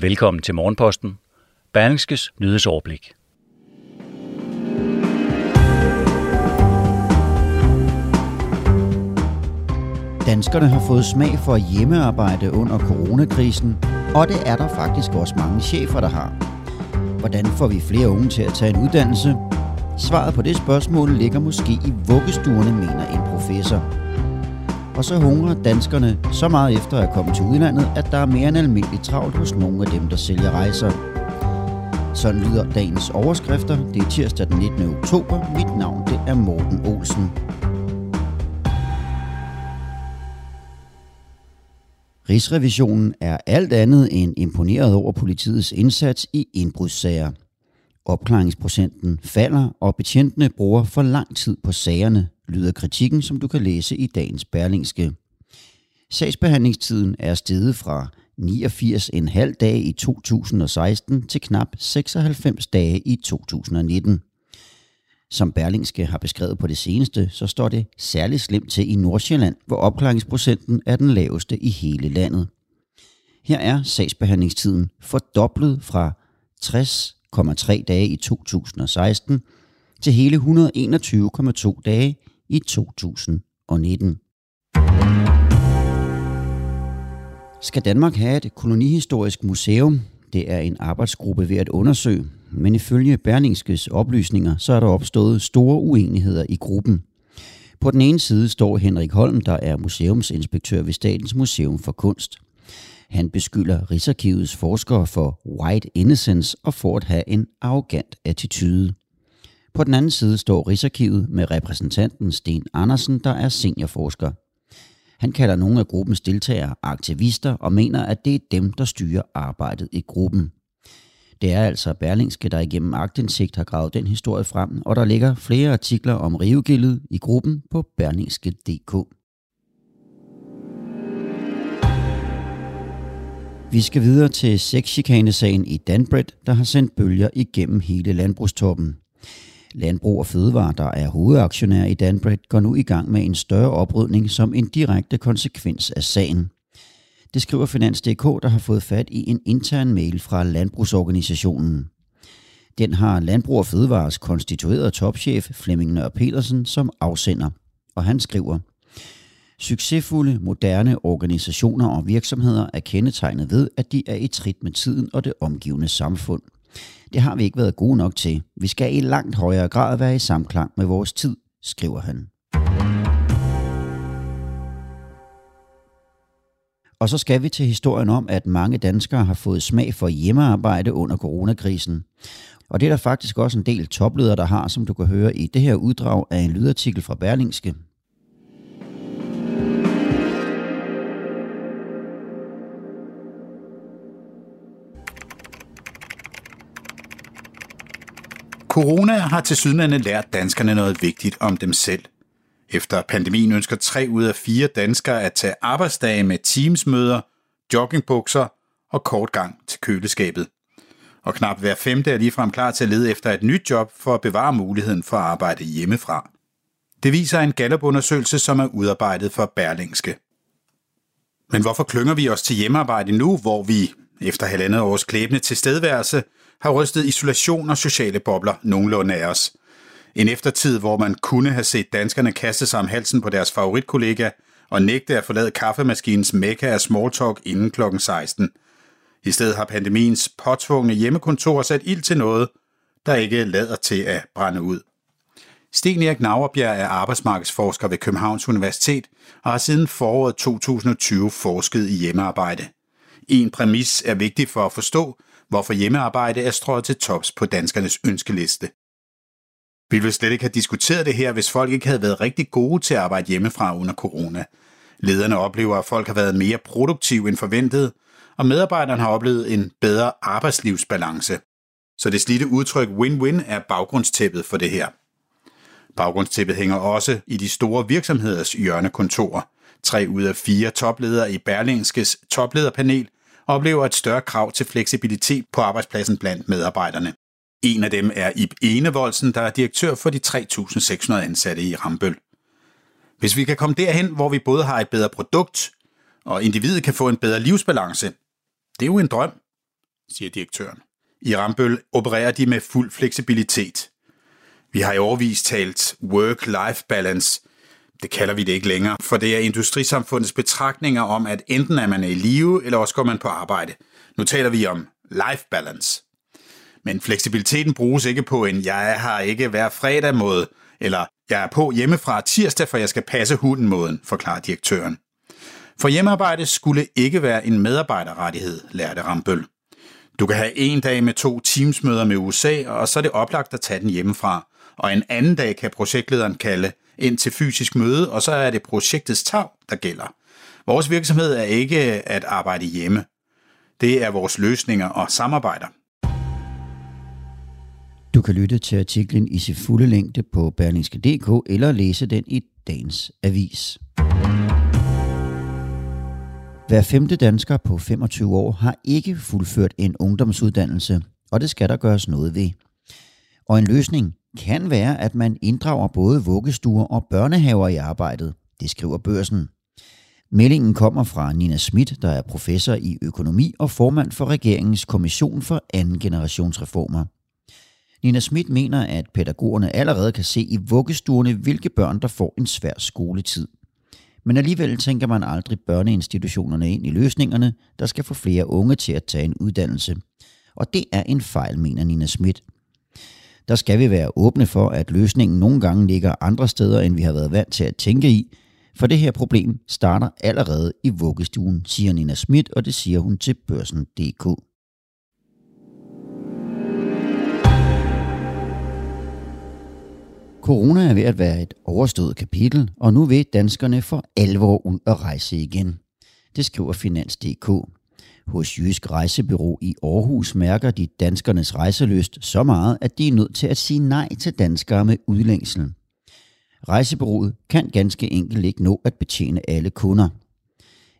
Velkommen til Morgenposten. Berlingskes nyhedsoverblik. Danskerne har fået smag for hjemmearbejde under coronakrisen, og det er der faktisk også mange chefer, der har. Hvordan får vi flere unge til at tage en uddannelse? Svaret på det spørgsmål ligger måske i vuggestuerne, mener en professor. Og så hungrer danskerne så meget efter at komme til udlandet, at der er mere end almindeligt travlt hos nogle af dem, der sælger rejser. Sådan lyder dagens overskrifter. Det er tirsdag den 19. oktober. Mit navn det er Morten Olsen. Rigsrevisionen er alt andet end imponeret over politiets indsats i indbrudssager. Opklaringsprocenten falder, og betjentene bruger for lang tid på sagerne, lyder kritikken, som du kan læse i dagens Berlingske. Sagsbehandlingstiden er steget fra 89,5 dage i 2016 til knap 96 dage i 2019. Som Berlingske har beskrevet på det seneste, så står det særligt slemt til i Nordsjælland, hvor opklaringsprocenten er den laveste i hele landet. Her er sagsbehandlingstiden fordoblet fra 60,3 dage i 2016 til hele 121,2 dage i 2019. Skal Danmark have et kolonihistorisk museum? Det er en arbejdsgruppe ved at undersøge, men ifølge Berlingskes oplysninger, så er der opstået store uenigheder i gruppen. På den ene side står Henrik Holm, der er museumsinspektør ved Statens Museum for Kunst. Han beskylder Rigsarkivets forskere for white innocence og for at have en arrogant attitude. På den anden side står Rigsarkivet med repræsentanten Sten Andersen, der er seniorforsker. Han kalder nogle af gruppens deltagere aktivister og mener, at det er dem, der styrer arbejdet i gruppen. Det er altså Berlingske, der igennem agtindsigt har gravet den historie frem, og der ligger flere artikler om rivegildet i gruppen på berlingske.dk. Vi skal videre til sexchikanesagen i Danbred, der har sendt bølger igennem hele landbrugstoppen. Landbrug og Fødevare, der er hovedaktionær i Danbred, går nu i gang med en større oprydning som en direkte konsekvens af sagen. Det skriver Finans.dk, der har fået fat i en intern mail fra landbrugsorganisationen. Den har Landbrug og Fødevares konstituerede topchef Flemming Nør Petersen som afsender, og han skriver, Succesfulde, moderne organisationer og virksomheder er kendetegnet ved, at de er i trit med tiden og det omgivende samfund. Det har vi ikke været gode nok til. Vi skal i langt højere grad være i samklang med vores tid, skriver han. Og så skal vi til historien om, at mange danskere har fået smag for hjemmearbejde under coronakrisen. Og det er der faktisk også en del topledere, der har, som du kan høre i det her uddrag af en lydartikel fra Berlingske. Corona har til sydlandet lært danskerne noget vigtigt om dem selv. Efter pandemien ønsker tre ud af fire danskere at tage arbejdsdage med teamsmøder, joggingbukser og kort gang til køleskabet. Og knap hver femte er ligefrem klar til at lede efter et nyt job for at bevare muligheden for at arbejde hjemmefra. Det viser en Gallup-undersøgelse, som er udarbejdet for Berlingske. Men hvorfor klynger vi os til hjemmearbejde nu, hvor vi, efter halvandet års klæbende tilstedeværelse, har rystet isolation og sociale bobler nogenlunde af os. En eftertid, hvor man kunne have set danskerne kaste sig om halsen på deres favoritkollega og nægte at forlade kaffemaskinens mekka af smalltalk inden kl. 16. I stedet har pandemiens påtvungne hjemmekontor sat ild til noget, der ikke lader til at brænde ud. Sten Erik Nauerbjerg er arbejdsmarkedsforsker ved Københavns Universitet og har siden foråret 2020 forsket i hjemmearbejde. En præmis er vigtig for at forstå, hvorfor hjemmearbejde er strøget til tops på danskernes ønskeliste. Vi ville slet ikke have diskuteret det her, hvis folk ikke havde været rigtig gode til at arbejde hjemmefra under corona. Lederne oplever, at folk har været mere produktive end forventet, og medarbejderne har oplevet en bedre arbejdslivsbalance. Så det slidte udtryk win-win er baggrundstæppet for det her. Baggrundstæppet hænger også i de store virksomheders hjørnekontorer. Tre ud af fire topledere i Berlingskes toplederpanel oplever et større krav til fleksibilitet på arbejdspladsen blandt medarbejderne. En af dem er Ib Enevoldsen, der er direktør for de 3.600 ansatte i Rambøl. Hvis vi kan komme derhen, hvor vi både har et bedre produkt, og individet kan få en bedre livsbalance, det er jo en drøm, siger direktøren. I Rambøl opererer de med fuld fleksibilitet. Vi har i overvis talt work-life balance. Det kalder vi det ikke længere, for det er industrisamfundets betragtninger om, at enten er man i live, eller også går man på arbejde. Nu taler vi om life balance. Men fleksibiliteten bruges ikke på en jeg har ikke hver fredag måde, eller jeg er på hjemmefra tirsdag, for jeg skal passe hunden måden, forklarer direktøren. For hjemmearbejde skulle ikke være en medarbejderrettighed, lærte Rambøl. Du kan have en dag med to teamsmøder med USA, og så er det oplagt at tage den hjemmefra. Og en anden dag kan projektlederen kalde ind til fysisk møde, og så er det projektets tag, der gælder. Vores virksomhed er ikke at arbejde hjemme. Det er vores løsninger og samarbejder. Du kan lytte til artiklen i sin fulde længde på berlingske.dk eller læse den i dagens avis. Hver femte dansker på 25 år har ikke fuldført en ungdomsuddannelse, og det skal der gøres noget ved. Og en løsning kan være, at man inddrager både vuggestuer og børnehaver i arbejdet, det skriver børsen. Meldingen kommer fra Nina Schmidt, der er professor i økonomi og formand for regeringens kommission for anden generationsreformer. Nina Schmidt mener, at pædagogerne allerede kan se i vuggestuerne, hvilke børn, der får en svær skoletid. Men alligevel tænker man aldrig børneinstitutionerne ind i løsningerne, der skal få flere unge til at tage en uddannelse. Og det er en fejl, mener Nina Schmidt. Der skal vi være åbne for, at løsningen nogle gange ligger andre steder, end vi har været vant til at tænke i, for det her problem starter allerede i vuggestuen, siger Nina Schmidt, og det siger hun til børsen.dk. Corona er ved at være et overstået kapitel, og nu vil danskerne for alvor ud at rejse igen. Det skriver Finans.dk. Hos Jysk Rejsebyrå i Aarhus mærker de danskernes rejseløst så meget, at de er nødt til at sige nej til danskere med udlængsel. Rejsebureauet kan ganske enkelt ikke nå at betjene alle kunder.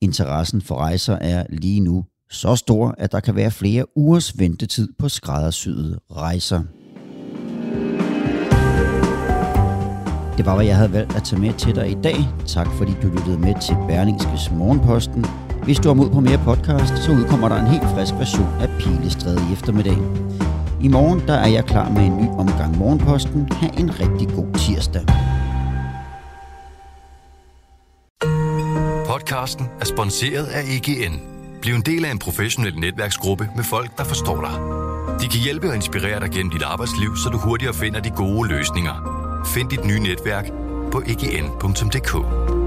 Interessen for rejser er lige nu så stor, at der kan være flere ugers ventetid på skræddersyede rejser. Det var, hvad jeg havde valgt at tage med til dig i dag. Tak fordi du lyttede med til Berlingskes Morgenposten. Hvis du har mod på mere podcast, så udkommer der en helt frisk version af Pilestræde i eftermiddag. I morgen der er jeg klar med en ny omgang Morgenposten. Ha' en rigtig god tirsdag. Podcasten er sponsoreret af EGN. Bliv en del af en professionel netværksgruppe med folk, der forstår dig. De kan hjælpe og inspirere dig gennem dit arbejdsliv, så du hurtigere finder de gode løsninger. Find dit nye netværk på egn.dk.